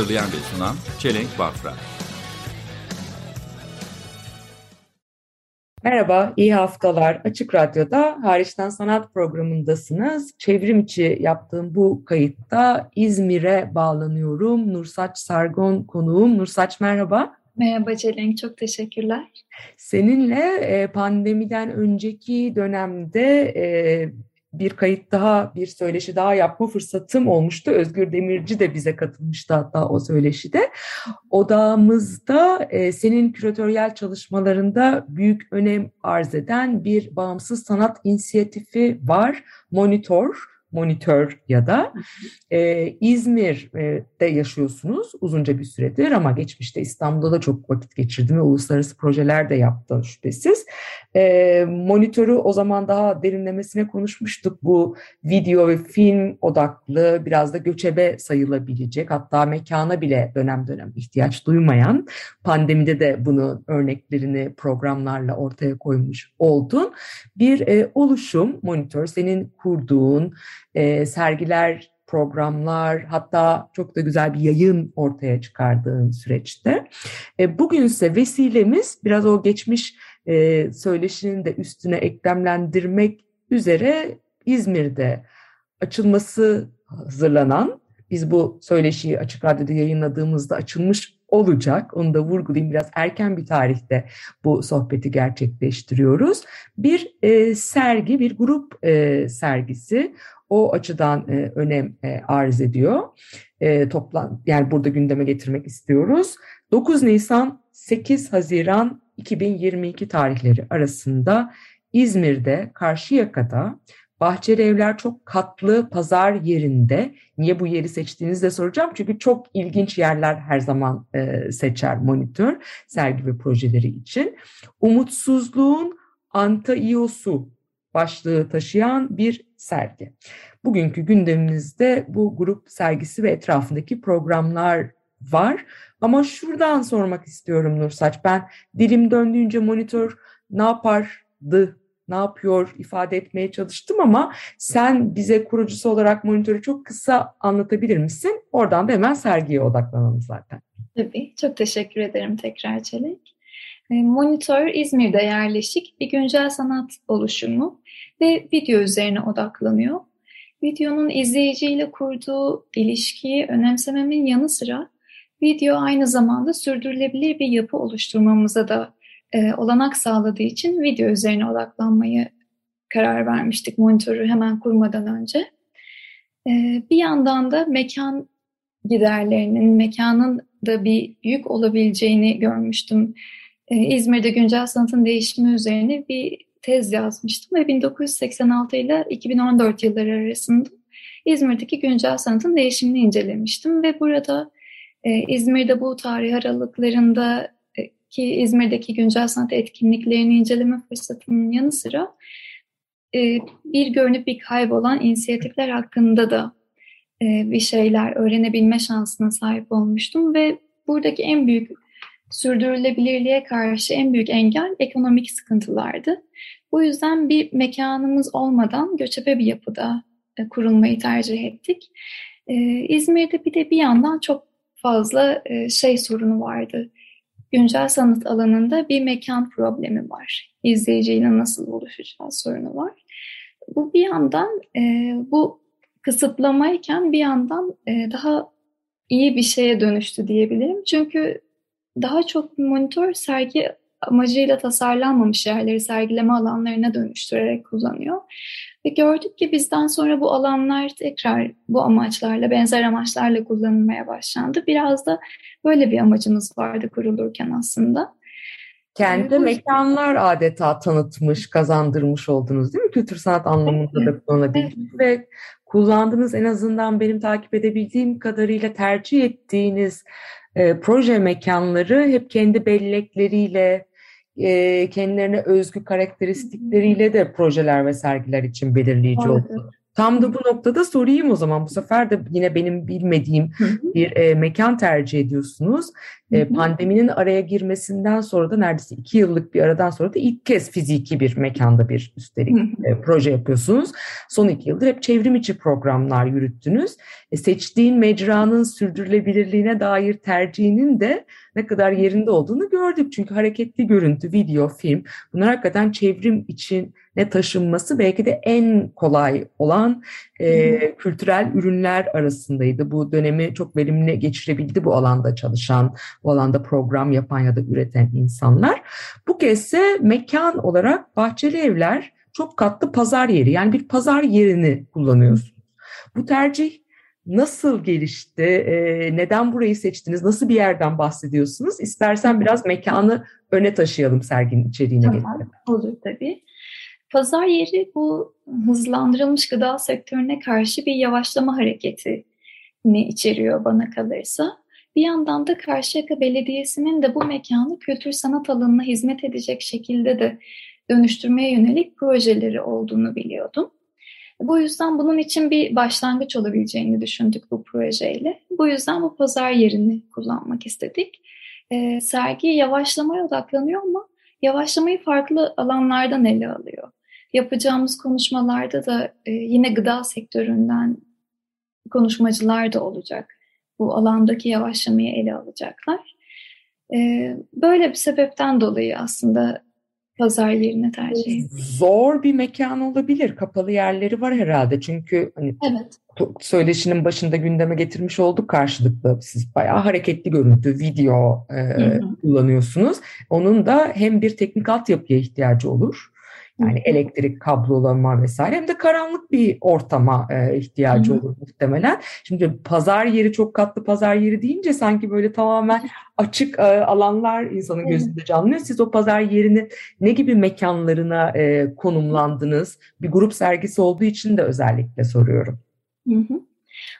Hazırlayan ve sunan Çelenk Bafra. Merhaba, iyi haftalar. Açık Radyo'da Hariçten Sanat programındasınız. Çevrim içi yaptığım bu kayıtta İzmir'e bağlanıyorum. Nursaç Sargon konuğum. Nursaç merhaba. Merhaba Celenk, çok teşekkürler. Seninle e, pandemiden önceki dönemde e, bir kayıt daha, bir söyleşi daha yapma fırsatım olmuştu. Özgür Demirci de bize katılmıştı hatta o söyleşide. Odağımızda e, senin küratöryel çalışmalarında büyük önem arz eden bir bağımsız sanat inisiyatifi var. Monitor, monitör ya da e, İzmir'de yaşıyorsunuz uzunca bir süredir ama geçmişte İstanbul'da da çok vakit geçirdim ve uluslararası projeler de yaptı şüphesiz. E, monitörü o zaman daha derinlemesine konuşmuştuk. Bu video ve film odaklı biraz da göçebe sayılabilecek hatta mekana bile dönem dönem ihtiyaç duymayan pandemide de bunun örneklerini programlarla ortaya koymuş oldun. Bir e, oluşum monitör senin kurduğun e, sergiler, programlar hatta çok da güzel bir yayın ortaya çıkardığın süreçte. E, bugünse vesilemiz biraz o geçmiş e, söyleşinin de üstüne eklemlendirmek üzere İzmir'de açılması hazırlanan biz bu söyleşiyi Açık Radyo'da yayınladığımızda açılmış olacak. Onu da vurgulayayım biraz erken bir tarihte bu sohbeti gerçekleştiriyoruz. Bir e, sergi, bir grup e, sergisi o açıdan e, önem e, arz ediyor. E, toplan yani burada gündeme getirmek istiyoruz. 9 Nisan 8 Haziran 2022 tarihleri arasında İzmir'de Karşıyaka'da Bahçeli Evler çok katlı pazar yerinde. Niye bu yeri seçtiğinizi de soracağım. Çünkü çok ilginç yerler her zaman e, seçer monitör sergi ve projeleri için. Umutsuzluğun antaiyosu başlığı taşıyan bir sergi. Bugünkü gündemimizde bu grup sergisi ve etrafındaki programlar var. Ama şuradan sormak istiyorum Nursaç. Ben dilim döndüğünce monitör ne yapardı, ne yapıyor ifade etmeye çalıştım ama sen bize kurucusu olarak monitörü çok kısa anlatabilir misin? Oradan da hemen sergiye odaklanalım zaten. Tabii, çok teşekkür ederim tekrar Çelenk. Monitör İzmir'de yerleşik bir güncel sanat oluşumu ve video üzerine odaklanıyor. Videonun izleyiciyle kurduğu ilişkiyi önemsememin yanı sıra video aynı zamanda sürdürülebilir bir yapı oluşturmamıza da e, olanak sağladığı için video üzerine odaklanmayı karar vermiştik monitörü hemen kurmadan önce. E, bir yandan da mekan giderlerinin, mekanın da bir yük olabileceğini görmüştüm. E, İzmir'de güncel sanatın değişimi üzerine bir tez yazmıştım ve 1986 ile 2014 yılları arasında İzmir'deki güncel sanatın değişimini incelemiştim ve burada e, İzmir'de bu tarih aralıklarında ki İzmir'deki güncel sanat etkinliklerini inceleme fırsatının yanı sıra e, bir görünüp bir kaybolan inisiyatifler hakkında da e, bir şeyler öğrenebilme şansına sahip olmuştum ve buradaki en büyük sürdürülebilirliğe karşı en büyük engel ekonomik sıkıntılardı. Bu yüzden bir mekanımız olmadan göçebe bir yapıda e, kurulmayı tercih ettik. İzmir'de bir de bir yandan çok fazla şey sorunu vardı güncel sanat alanında bir mekan problemi var. İzleyiciyle nasıl buluşacağı sorunu var. Bu bir yandan e, bu kısıtlamayken bir yandan e, daha iyi bir şeye dönüştü diyebilirim. Çünkü daha çok monitör sergi amacıyla tasarlanmamış yerleri sergileme alanlarına dönüştürerek kullanıyor. Ve gördük ki bizden sonra bu alanlar tekrar bu amaçlarla, benzer amaçlarla kullanılmaya başlandı. Biraz da böyle bir amacımız vardı kurulurken aslında. Kendi bu... mekanlar adeta tanıtmış, kazandırmış oldunuz değil mi? Kültür sanat anlamında da kullanabildiniz evet. ve kullandığınız en azından benim takip edebildiğim kadarıyla tercih ettiğiniz e, proje mekanları hep kendi bellekleriyle, e, kendilerine özgü karakteristikleriyle de projeler ve sergiler için belirleyici Doğru. oldu. Tam da bu noktada sorayım o zaman. Bu sefer de yine benim bilmediğim bir e, mekan tercih ediyorsunuz. E, pandeminin araya girmesinden sonra da neredeyse iki yıllık bir aradan sonra da ilk kez fiziki bir mekanda bir üstelik e, proje yapıyorsunuz. Son iki yıldır hep çevrim içi programlar yürüttünüz. E, seçtiğin mecranın sürdürülebilirliğine dair tercihinin de ne kadar yerinde olduğunu gördük. Çünkü hareketli görüntü, video, film bunlar hakikaten çevrim içine taşınması belki de en kolay olan e, kültürel ürünler arasındaydı. Bu dönemi çok verimli geçirebildi bu alanda çalışan, bu alanda program yapan ya da üreten insanlar. Bu kezde mekan olarak Bahçeli Evler çok katlı pazar yeri yani bir pazar yerini kullanıyorsunuz. Bu tercih nasıl gelişti? Ee, neden burayı seçtiniz? Nasıl bir yerden bahsediyorsunuz? İstersen biraz mekanı öne taşıyalım serginin içeriğine Tamam. gelelim. Olur tabii. Pazar yeri bu hızlandırılmış gıda sektörüne karşı bir yavaşlama hareketini içeriyor bana kalırsa. Bir yandan da Karşıyaka Belediyesi'nin de bu mekanı kültür sanat alanına hizmet edecek şekilde de dönüştürmeye yönelik projeleri olduğunu biliyordum. Bu yüzden bunun için bir başlangıç olabileceğini düşündük bu projeyle. Bu yüzden bu pazar yerini kullanmak istedik. Ee, sergi yavaşlamaya odaklanıyor ama yavaşlamayı farklı alanlardan ele alıyor. Yapacağımız konuşmalarda da e, yine gıda sektöründen konuşmacılar da olacak. Bu alandaki yavaşlamayı ele alacaklar. E, böyle bir sebepten dolayı aslında pazar yerine tercih ettim. Zor bir mekan olabilir. Kapalı yerleri var herhalde. Çünkü hani Evet. söyleşinin başında gündeme getirmiş olduk karşılıklı. Siz bayağı hareketli görüntü, video e, hı. kullanıyorsunuz. Onun da hem bir teknik altyapıya ihtiyacı olur. Yani elektrik, kablolama vesaire hem de karanlık bir ortama e, ihtiyacı olur muhtemelen. Şimdi pazar yeri çok katlı pazar yeri deyince sanki böyle tamamen açık e, alanlar insanın gözünde canlanıyor. Siz o pazar yerini ne gibi mekanlarına e, konumlandınız? Bir grup sergisi olduğu için de özellikle soruyorum. Hı hı.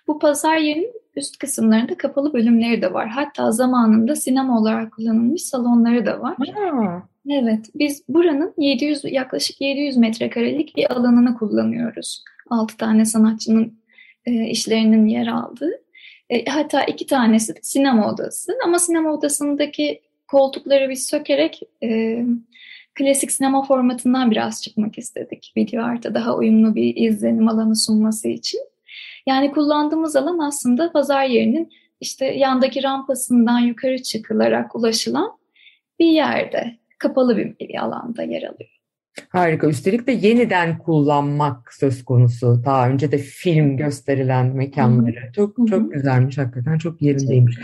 Bu pazar yerinin üst kısımlarında kapalı bölümleri de var. Hatta zamanında sinema olarak kullanılmış salonları da var. Ha, Evet, biz buranın 700 yaklaşık 700 metrekarelik bir alanını kullanıyoruz. 6 tane sanatçının e, işlerinin yer aldığı. E, hatta iki tanesi sinema odası. Ama sinema odasındaki koltukları biz sökerek e, klasik sinema formatından biraz çıkmak istedik. Video arta daha uyumlu bir izlenim alanı sunması için. Yani kullandığımız alan aslında pazar yerinin işte yandaki rampasından yukarı çıkılarak ulaşılan bir yerde kapalı bir, bir alanda yer alıyor. Harika. Üstelik de yeniden kullanmak söz konusu. Daha önce de film gösterilen mekanları. Çok çok güzelmiş hakikaten. Çok yerindeymiş.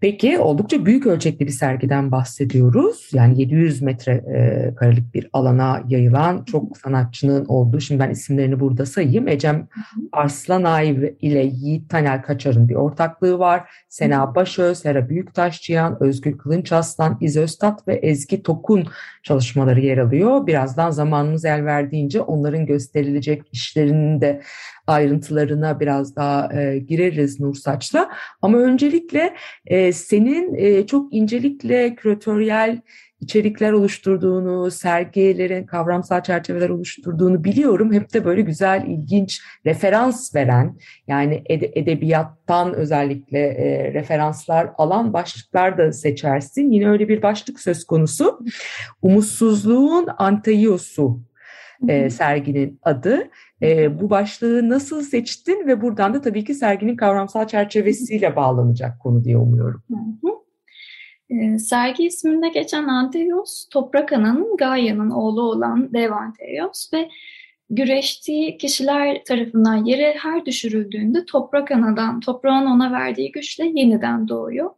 Peki oldukça büyük ölçekli bir sergiden bahsediyoruz. Yani 700 metre e, karelik bir alana yayılan çok sanatçının olduğu. Şimdi ben isimlerini burada sayayım. Ecem Arslanay ile Yiğit Taner Kaçar'ın bir ortaklığı var. Sena Başöz, Hera Büyüktaşçıyan, Özgür Kılınç Aslan, İz Öztat ve Ezgi Tokun çalışmaları yer alıyor. Birazdan zamanımız el verdiğince onların gösterilecek işlerinin de ayrıntılarına biraz daha e, gireriz Nur Saç'la. Ama öncelikle e, senin e, çok incelikle küratöryel içerikler oluşturduğunu, sergilerin kavramsal çerçeveler oluşturduğunu biliyorum. Hep de böyle güzel, ilginç referans veren, yani ede- edebiyattan özellikle e, referanslar alan başlıklar da seçersin. Yine öyle bir başlık söz konusu. Umutsuzluğun Antaios'u e, serginin adı. E, bu başlığı nasıl seçtin ve buradan da tabii ki serginin kavramsal çerçevesiyle bağlanacak konu diye umuyorum. Hı hı. Ee, sergi isminde geçen Anteios, Toprak Ana'nın Gaia'nın oğlu olan Dev Anteios ve güreştiği kişiler tarafından yere her düşürüldüğünde Toprak Ana'dan, toprağın ona verdiği güçle yeniden doğuyor.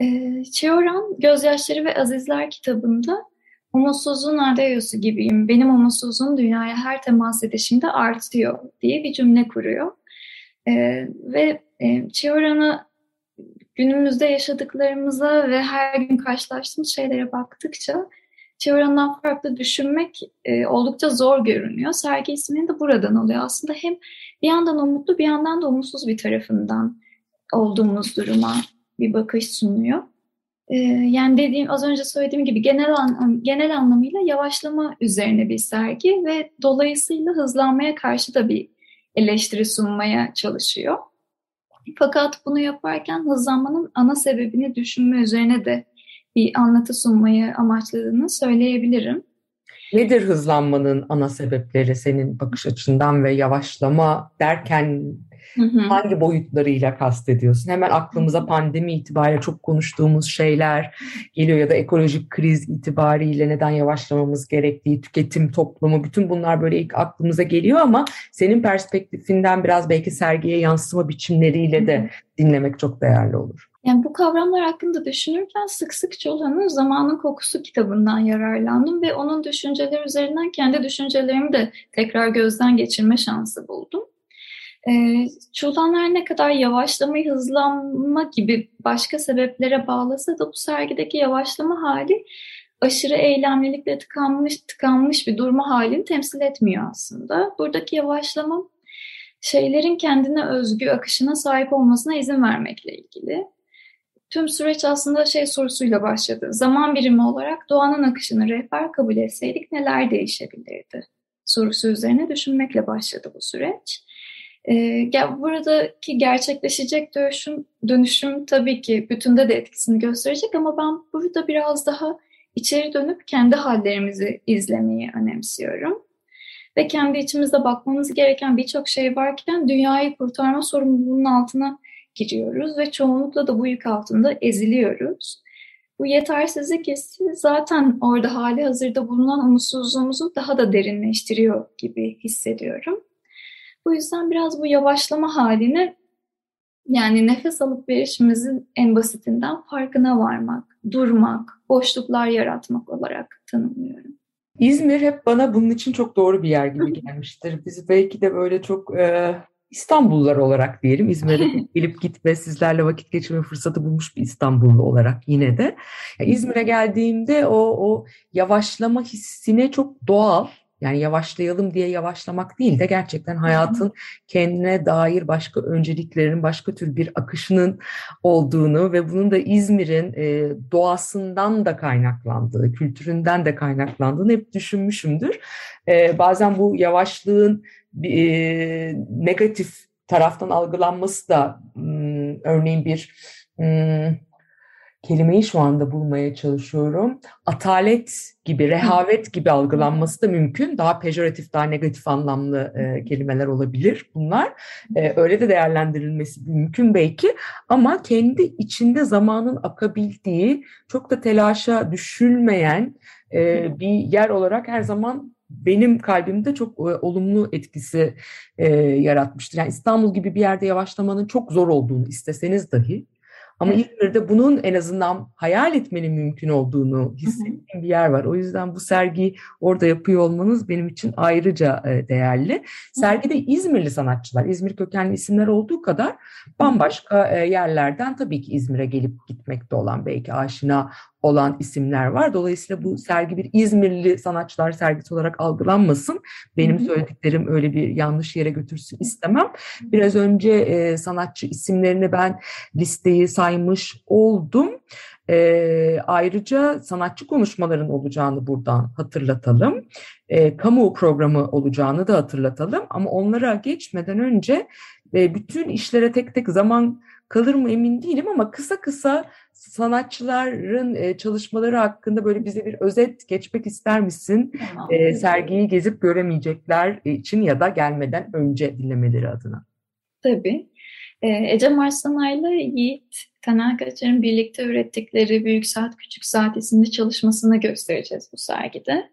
Ee, Çeoran, Gözyaşları ve Azizler kitabında umutsuzluğun Anteios'u gibiyim, benim umutsuzluğum dünyaya her temas edişimde artıyor diye bir cümle kuruyor. Ee, ve e, Çeoran'ı günümüzde yaşadıklarımıza ve her gün karşılaştığımız şeylere baktıkça çevrenden farklı düşünmek e, oldukça zor görünüyor. Sergi ismini de buradan alıyor. Aslında hem bir yandan umutlu bir yandan da umutsuz bir tarafından olduğumuz duruma bir bakış sunuyor. Ee, yani dediğim az önce söylediğim gibi genel an, genel anlamıyla yavaşlama üzerine bir sergi ve dolayısıyla hızlanmaya karşı da bir eleştiri sunmaya çalışıyor. Fakat bunu yaparken hızlanmanın ana sebebini düşünme üzerine de bir anlatı sunmayı amaçladığını söyleyebilirim. Nedir hızlanmanın ana sebepleri senin bakış açından ve yavaşlama derken Hı hı. hangi boyutlarıyla kastediyorsun? Hemen aklımıza pandemi itibariyle çok konuştuğumuz şeyler geliyor ya da ekolojik kriz itibariyle neden yavaşlamamız gerektiği, tüketim toplumu, bütün bunlar böyle ilk aklımıza geliyor ama senin perspektifinden biraz belki sergiye yansıma biçimleriyle de dinlemek çok değerli olur. Yani bu kavramlar hakkında düşünürken sık sık Çolhan'ın Zamanın Kokusu kitabından yararlandım ve onun düşünceleri üzerinden kendi düşüncelerimi de tekrar gözden geçirme şansı buldum. Ee, Çolhan her ne kadar yavaşlamayı hızlanma gibi başka sebeplere bağlasa da bu sergideki yavaşlama hali aşırı eylemlilikle tıkanmış, tıkanmış bir durma halini temsil etmiyor aslında. Buradaki yavaşlama şeylerin kendine özgü akışına sahip olmasına izin vermekle ilgili. Tüm süreç aslında şey sorusuyla başladı. Zaman birimi olarak doğanın akışını rehber kabul etseydik neler değişebilirdi? Sorusu üzerine düşünmekle başladı bu süreç. Ee, buradaki gerçekleşecek dönüşüm, dönüşüm tabii ki bütünde de etkisini gösterecek ama ben burada biraz daha içeri dönüp kendi hallerimizi izlemeyi önemsiyorum. Ve kendi içimizde bakmamız gereken birçok şey varken dünyayı kurtarma sorumluluğunun altına giriyoruz ve çoğunlukla da bu yük altında eziliyoruz. Bu yetersizlik hissi zaten orada hali hazırda bulunan umutsuzluğumuzu daha da derinleştiriyor gibi hissediyorum. Bu yüzden biraz bu yavaşlama halini yani nefes alıp verişimizin en basitinden farkına varmak, durmak, boşluklar yaratmak olarak tanımlıyorum. İzmir hep bana bunun için çok doğru bir yer gibi gelmiştir. Biz belki de böyle çok e, İstanbullular olarak diyelim. İzmir'e gelip gitme, sizlerle vakit geçirme fırsatı bulmuş bir İstanbullu olarak yine de. Yani İzmir'e geldiğimde o, o yavaşlama hissine çok doğal yani yavaşlayalım diye yavaşlamak değil de gerçekten hayatın kendine dair başka önceliklerin, başka tür bir akışının olduğunu ve bunun da İzmir'in e, doğasından da kaynaklandığı, kültüründen de kaynaklandığını hep düşünmüşümdür. E, bazen bu yavaşlığın e, negatif taraftan algılanması da m, örneğin bir m, kelimeyi şu anda bulmaya çalışıyorum. Atalet gibi, rehavet gibi algılanması da mümkün. Daha pejoratif, daha negatif anlamlı e, kelimeler olabilir bunlar. E, öyle de değerlendirilmesi mümkün belki. Ama kendi içinde zamanın akabildiği, çok da telaşa düşülmeyen e, bir yer olarak her zaman benim kalbimde çok e, olumlu etkisi e, yaratmıştır. Yani İstanbul gibi bir yerde yavaşlamanın çok zor olduğunu isteseniz dahi ama evet. İzmir'de bunun en azından hayal etmenin mümkün olduğunu hissettiğim bir yer var. O yüzden bu sergiyi orada yapıyor olmanız benim için ayrıca değerli. Sergide İzmirli sanatçılar, İzmir kökenli isimler olduğu kadar bambaşka yerlerden tabii ki İzmir'e gelip gitmekte olan belki aşina olan isimler var. Dolayısıyla bu sergi bir İzmirli sanatçılar sergisi olarak algılanmasın. Benim söylediklerim öyle bir yanlış yere götürsün istemem. Biraz önce e, sanatçı isimlerini ben listeyi saymış oldum. E, ayrıca sanatçı konuşmaların olacağını buradan hatırlatalım. E, kamu programı olacağını da hatırlatalım. Ama onlara geçmeden önce e, bütün işlere tek tek zaman kalır mı emin değilim ama kısa kısa sanatçıların e, çalışmaları hakkında böyle bize bir özet geçmek ister misin? Tamam. E, sergiyi gezip göremeyecekler için ya da gelmeden önce dinlemeleri adına. Tabii. E, Ece Marsanay'la Yiğit Taner Kaçar'ın birlikte ürettikleri Büyük Saat Küçük Saat isimli çalışmasını göstereceğiz bu sergide.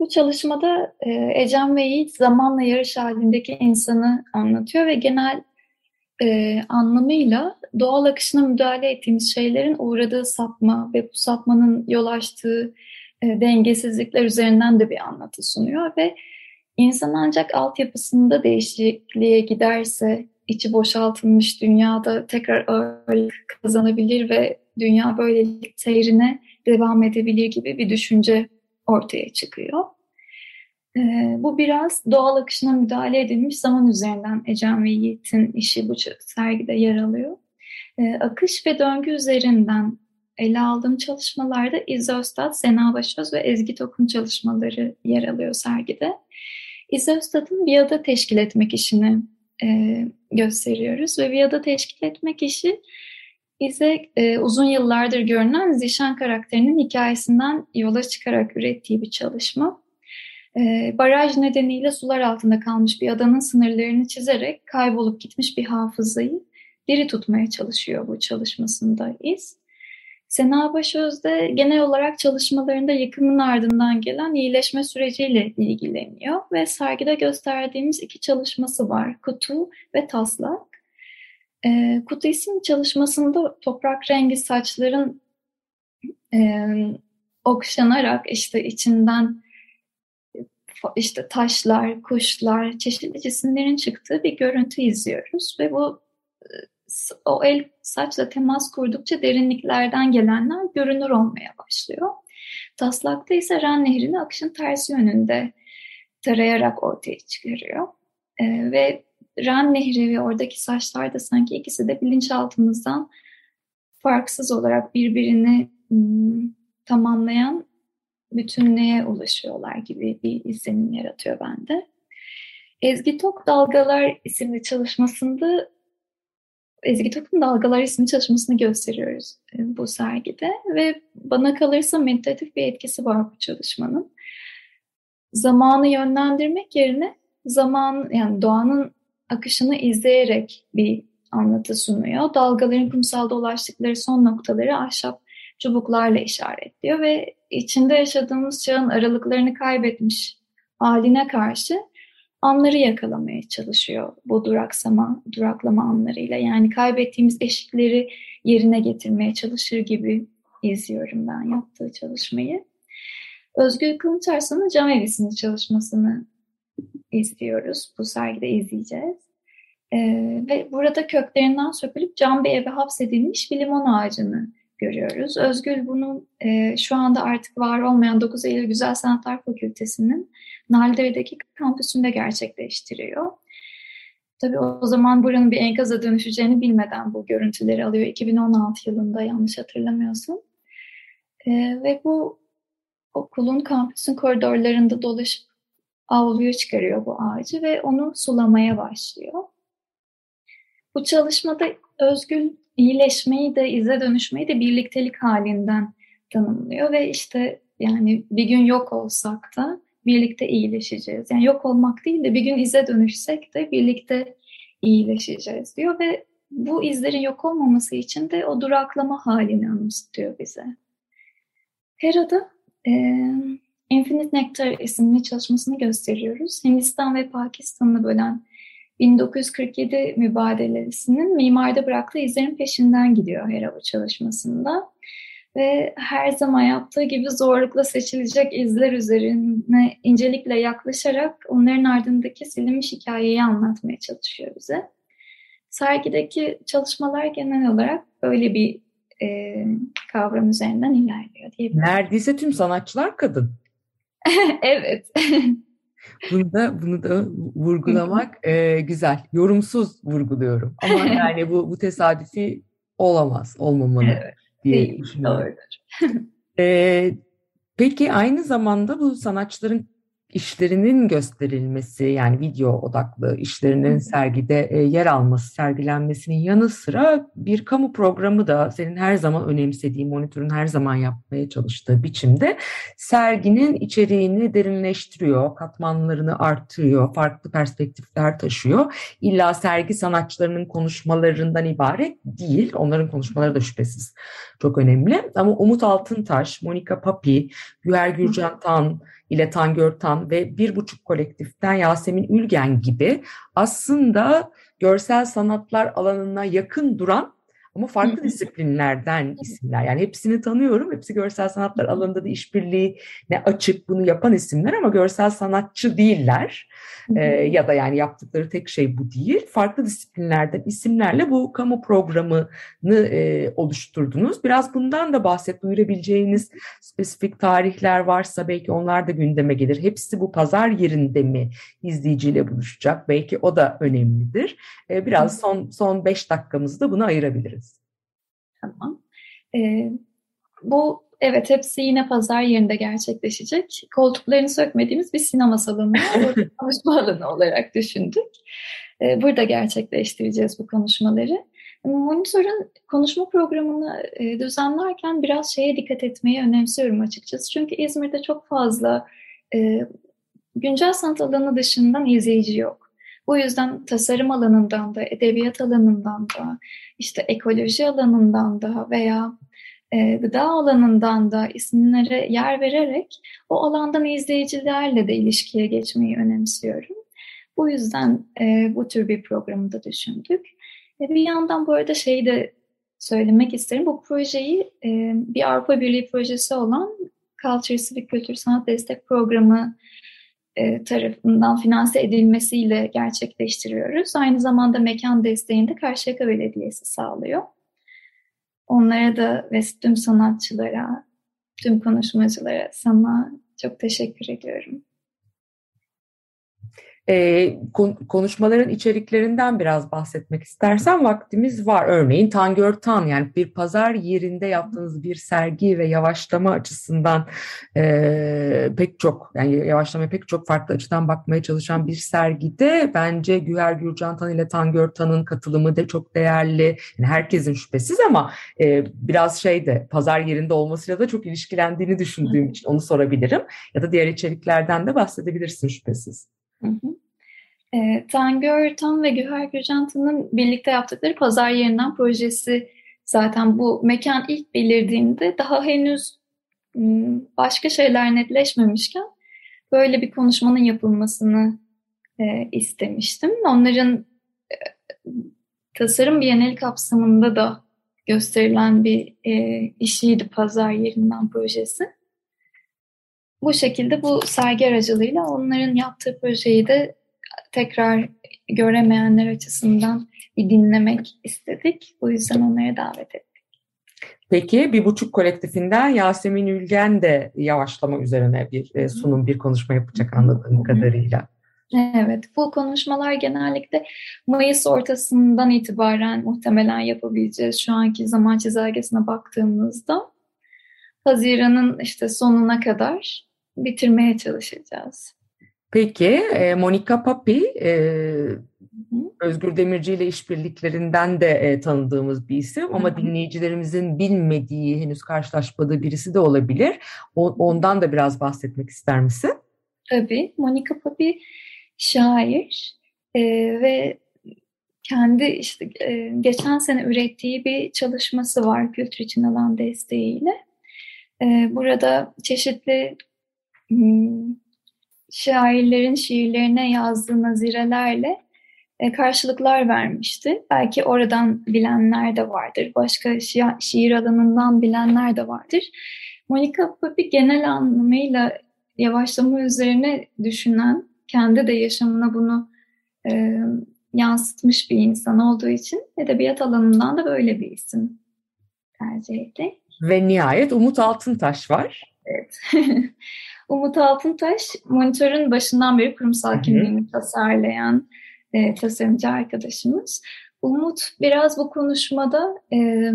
Bu çalışmada e, Ecem ve Yiğit zamanla yarış halindeki insanı anlatıyor ve genel e, anlamıyla doğal akışına müdahale ettiğimiz şeylerin uğradığı sapma ve bu sapmanın yol açtığı e, dengesizlikler üzerinden de bir anlatı sunuyor ve insan ancak altyapısında değişikliğe giderse içi boşaltılmış dünyada tekrar ağırlık kazanabilir ve dünya böyle seyrine devam edebilir gibi bir düşünce ortaya çıkıyor. Ee, bu biraz doğal akışına müdahale edilmiş zaman üzerinden Ecem ve Yiğit'in işi bu sergide yer alıyor. E, akış ve döngü üzerinden ele aldığım çalışmalarda İzze Öztat, Sena Başöz ve Ezgi Tokun çalışmaları yer alıyor sergide. İzze Öztat'ın Viyada teşkil etmek işini e, gösteriyoruz ve Viyada teşkil etmek işi bize e, uzun yıllardır görünen Zişan karakterinin hikayesinden yola çıkarak ürettiği bir çalışma. E, baraj nedeniyle sular altında kalmış bir adanın sınırlarını çizerek kaybolup gitmiş bir hafızayı diri tutmaya çalışıyor bu çalışmasında iz. Sena Başöz de genel olarak çalışmalarında yıkımın ardından gelen iyileşme süreciyle ilgileniyor ve sergide gösterdiğimiz iki çalışması var, Kutu ve Taslak. E, Kutu isim çalışmasında toprak rengi saçların e, okşanarak işte içinden işte taşlar, kuşlar, çeşitli cisimlerin çıktığı bir görüntü izliyoruz ve bu o el saçla temas kurdukça derinliklerden gelenler görünür olmaya başlıyor. Taslakta ise Ren Nehri'ni akışın tersi yönünde tarayarak ortaya çıkarıyor. Ee, ve Ren Nehri ve oradaki saçlar da sanki ikisi de bilinçaltımızdan farksız olarak birbirini ım, tamamlayan bütünlüğe ulaşıyorlar gibi bir izlenim yaratıyor bende. Ezgi Tok Dalgalar isimli çalışmasında Ezgi Tok'un Dalgalar isimli çalışmasını gösteriyoruz e, bu sergide ve bana kalırsa meditatif bir etkisi var bu çalışmanın. Zamanı yönlendirmek yerine zaman yani doğanın akışını izleyerek bir anlatı sunuyor. Dalgaların kumsalda ulaştıkları son noktaları ahşap çubuklarla işaretliyor ve içinde yaşadığımız çağın aralıklarını kaybetmiş haline karşı anları yakalamaya çalışıyor bu duraksama, duraklama anlarıyla. Yani kaybettiğimiz eşikleri yerine getirmeye çalışır gibi izliyorum ben yaptığı çalışmayı. Özgür Kılıç Arslan'ın Cam Evisi'nin çalışmasını izliyoruz. Bu sergide izleyeceğiz. Ee, ve burada köklerinden sökülüp cam bir eve hapsedilmiş bir limon ağacını görüyoruz. Özgül bunu e, şu anda artık var olmayan 9 Eylül Güzel Sanatlar Fakültesi'nin Naldere'deki kampüsünde gerçekleştiriyor. Tabii o zaman buranın bir enkaza dönüşeceğini bilmeden bu görüntüleri alıyor. 2016 yılında yanlış hatırlamıyorsun. E, ve bu okulun kampüsün koridorlarında dolaşıp avluya çıkarıyor bu ağacı ve onu sulamaya başlıyor. Bu çalışmada Özgül iyileşmeyi de ize dönüşmeyi de birliktelik halinden tanımlıyor ve işte yani bir gün yok olsak da birlikte iyileşeceğiz. Yani yok olmak değil de bir gün ize dönüşsek de birlikte iyileşeceğiz diyor ve bu izlerin yok olmaması için de o duraklama halini anımsatıyor bize. Hera'da e, Infinite Nectar isimli çalışmasını gösteriyoruz. Hindistan ve Pakistan'ı bölen 1947 mübadelesinin mimarda bıraktığı izlerin peşinden gidiyor Hera bu çalışmasında. Ve her zaman yaptığı gibi zorlukla seçilecek izler üzerine incelikle yaklaşarak onların ardındaki silinmiş hikayeyi anlatmaya çalışıyor bize. Sergideki çalışmalar genel olarak böyle bir e, kavram üzerinden ilerliyor diyebilirim. Neredeyse tüm sanatçılar kadın. evet. Bunu da bunu da vurgulamak e, güzel. Yorumsuz vurguluyorum. Ama yani bu bu tesadüfi olamaz, olmamalı Evet, diye değil, düşünüyorum. doğrudur. E, peki aynı zamanda bu sanatçıların işlerinin gösterilmesi yani video odaklı işlerinin sergide e, yer alması, sergilenmesinin yanı sıra bir kamu programı da senin her zaman önemsediğin, monitörün her zaman yapmaya çalıştığı biçimde serginin içeriğini derinleştiriyor, katmanlarını artırıyor, farklı perspektifler taşıyor. İlla sergi sanatçılarının konuşmalarından ibaret değil. Onların konuşmaları da şüphesiz çok önemli. Ama Umut Altıntaş, Monika Papi, Güher Gürcan Tan, ile Tangör Tan ve Bir Buçuk Kolektif'ten Yasemin Ülgen gibi aslında görsel sanatlar alanına yakın duran ama farklı disiplinlerden isimler. Yani hepsini tanıyorum. Hepsi görsel sanatlar alanında da işbirliğine açık bunu yapan isimler ama görsel sanatçı değiller. Ee, ya da yani yaptıkları tek şey bu değil. Farklı disiplinlerden isimlerle bu kamu programını e, oluşturdunuz. Biraz bundan da bahset. Duyurabileceğiniz spesifik tarihler varsa belki onlar da gündeme gelir. Hepsi bu pazar yerinde mi izleyiciyle buluşacak? Belki o da önemlidir. Ee, biraz son son beş dakikamızı da buna ayırabiliriz. Tamam. Ee, bu evet hepsi yine pazar yerinde gerçekleşecek. Koltuklarını sökmediğimiz bir sinema salonu, konuşma alanı olarak düşündük. Ee, burada gerçekleştireceğiz bu konuşmaları. Monitör'ün konuşma programını e, düzenlerken biraz şeye dikkat etmeyi önemsiyorum açıkçası. Çünkü İzmir'de çok fazla e, güncel sanat alanı dışından izleyici yok. Bu yüzden tasarım alanından da, edebiyat alanından da, işte ekoloji alanından da veya e, gıda alanından da isimlere yer vererek o alandan izleyicilerle de ilişkiye geçmeyi önemsiyorum. Bu yüzden e, bu tür bir programı da düşündük. E, bir yandan bu arada şeyi de söylemek isterim. Bu projeyi e, bir Avrupa Birliği projesi olan Culture Civic Kültür Sanat Destek Programı tarafından finanse edilmesiyle gerçekleştiriyoruz. Aynı zamanda mekan desteğini de Karşıyaka Belediyesi sağlıyor. Onlara da ve tüm sanatçılara, tüm konuşmacılara sana çok teşekkür ediyorum. E, konuşmaların içeriklerinden biraz bahsetmek istersen vaktimiz var. Örneğin Tangör Tan yani bir pazar yerinde yaptığınız bir sergi ve yavaşlama açısından e, pek çok yani yavaşlama pek çok farklı açıdan bakmaya çalışan bir sergide bence Güher Gürcan Tan ile Tangör Tan'ın katılımı da çok değerli. Yani herkesin şüphesiz ama e, biraz şey de pazar yerinde olmasıyla da çok ilişkilendiğini düşündüğüm için onu sorabilirim. Ya da diğer içeriklerden de bahsedebilirsin şüphesiz. Hı hı. E, Tangör Tan ve Güher Gürcantan'ın birlikte yaptıkları Pazar Yerinden projesi zaten bu mekan ilk belirdiğinde daha henüz başka şeyler netleşmemişken böyle bir konuşmanın yapılmasını e, istemiştim. Onların e, tasarım bienali kapsamında da gösterilen bir e, işiydi Pazar Yerinden projesi. Bu şekilde bu sergi aracılığıyla onların yaptığı projeyi de tekrar göremeyenler açısından bir dinlemek istedik. Bu yüzden onları davet ettik. Peki bir buçuk kolektifinden Yasemin Ülgen de yavaşlama üzerine bir e, sunum, bir konuşma yapacak anladığım kadarıyla. Evet, bu konuşmalar genellikle Mayıs ortasından itibaren muhtemelen yapabileceğiz. Şu anki zaman çizelgesine baktığımızda Haziran'ın işte sonuna kadar bitirmeye çalışacağız. Peki e, Monika Papi e, Özgür Demirci ile işbirliklerinden de e, tanıdığımız bir isim ama dinleyicilerimizin bilmediği, henüz karşılaşmadığı birisi de olabilir. Ondan da biraz bahsetmek ister misin? Tabii. Monika Papi şair ve kendi işte geçen sene ürettiği bir çalışması var kültür için alan desteğiyle. Burada çeşitli hmm, şairlerin şiirlerine yazdığı nazirelerle e, karşılıklar vermişti. Belki oradan bilenler de vardır. Başka şi- şiir alanından bilenler de vardır. Monica Papi genel anlamıyla yavaşlama üzerine düşünen, kendi de yaşamına bunu e, yansıtmış bir insan olduğu için edebiyat alanından da böyle bir isim tercih etti. Ve nihayet Umut Altıntaş var. Evet. Umut Altıntaş monitörün başından beri kurumsal kimliğini tasarlayan e, tasarımcı arkadaşımız. Umut biraz bu konuşmada e,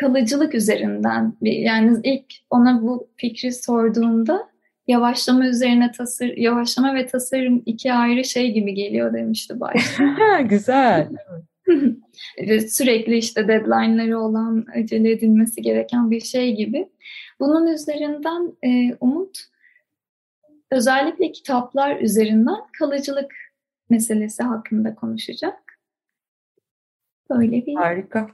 kalıcılık üzerinden yani ilk ona bu fikri sorduğunda yavaşlama üzerine tasar yavaşlama ve tasarım iki ayrı şey gibi geliyor demişti başta. Güzel. Sürekli işte deadline'ları olan, acele edilmesi gereken bir şey gibi. Bunun üzerinden e, Umut özellikle kitaplar üzerinden kalıcılık meselesi hakkında konuşacak. Böyle bir... Harika.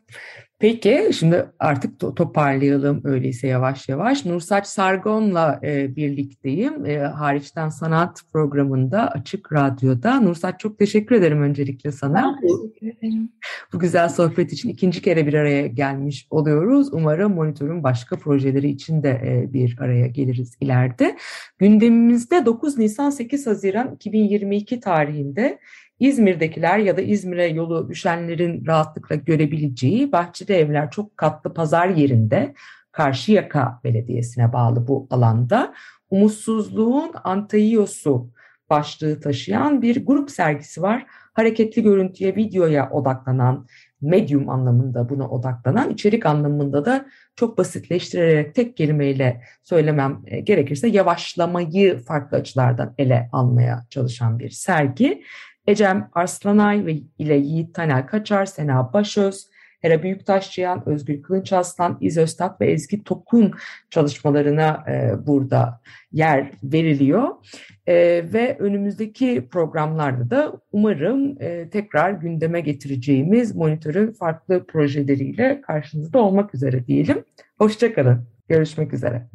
Peki şimdi artık toparlayalım öyleyse yavaş yavaş. Nursaç Sargon'la e, birlikteyim. E, Hariçten Sanat programında Açık Radyo'da. Nursaç çok teşekkür ederim öncelikle sana. Ben teşekkür ederim. Bu güzel sohbet için ikinci kere bir araya gelmiş oluyoruz. Umarım monitörün başka projeleri için de e, bir araya geliriz ileride. Gündemimizde 9 Nisan 8 Haziran 2022 tarihinde İzmir'dekiler ya da İzmir'e yolu düşenlerin rahatlıkla görebileceği Bahçeli Evler çok katlı pazar yerinde Karşıyaka Belediyesi'ne bağlı bu alanda umutsuzluğun antaiyosu başlığı taşıyan bir grup sergisi var. Hareketli görüntüye, videoya odaklanan medyum anlamında buna odaklanan, içerik anlamında da çok basitleştirerek tek kelimeyle söylemem e, gerekirse yavaşlamayı farklı açılardan ele almaya çalışan bir sergi. Ecem Arslanay ve ile Yiğit Taner Kaçar, Sena Başöz, Hera Büyüktaşçıyan, Özgür Kılınç Aslan, İz Öztat ve Ezgi Tokun çalışmalarına e, burada yer veriliyor. E, ve önümüzdeki programlarda da umarım e, tekrar gündeme getireceğimiz monitörün farklı projeleriyle karşınızda olmak üzere diyelim. Hoşçakalın. Görüşmek üzere.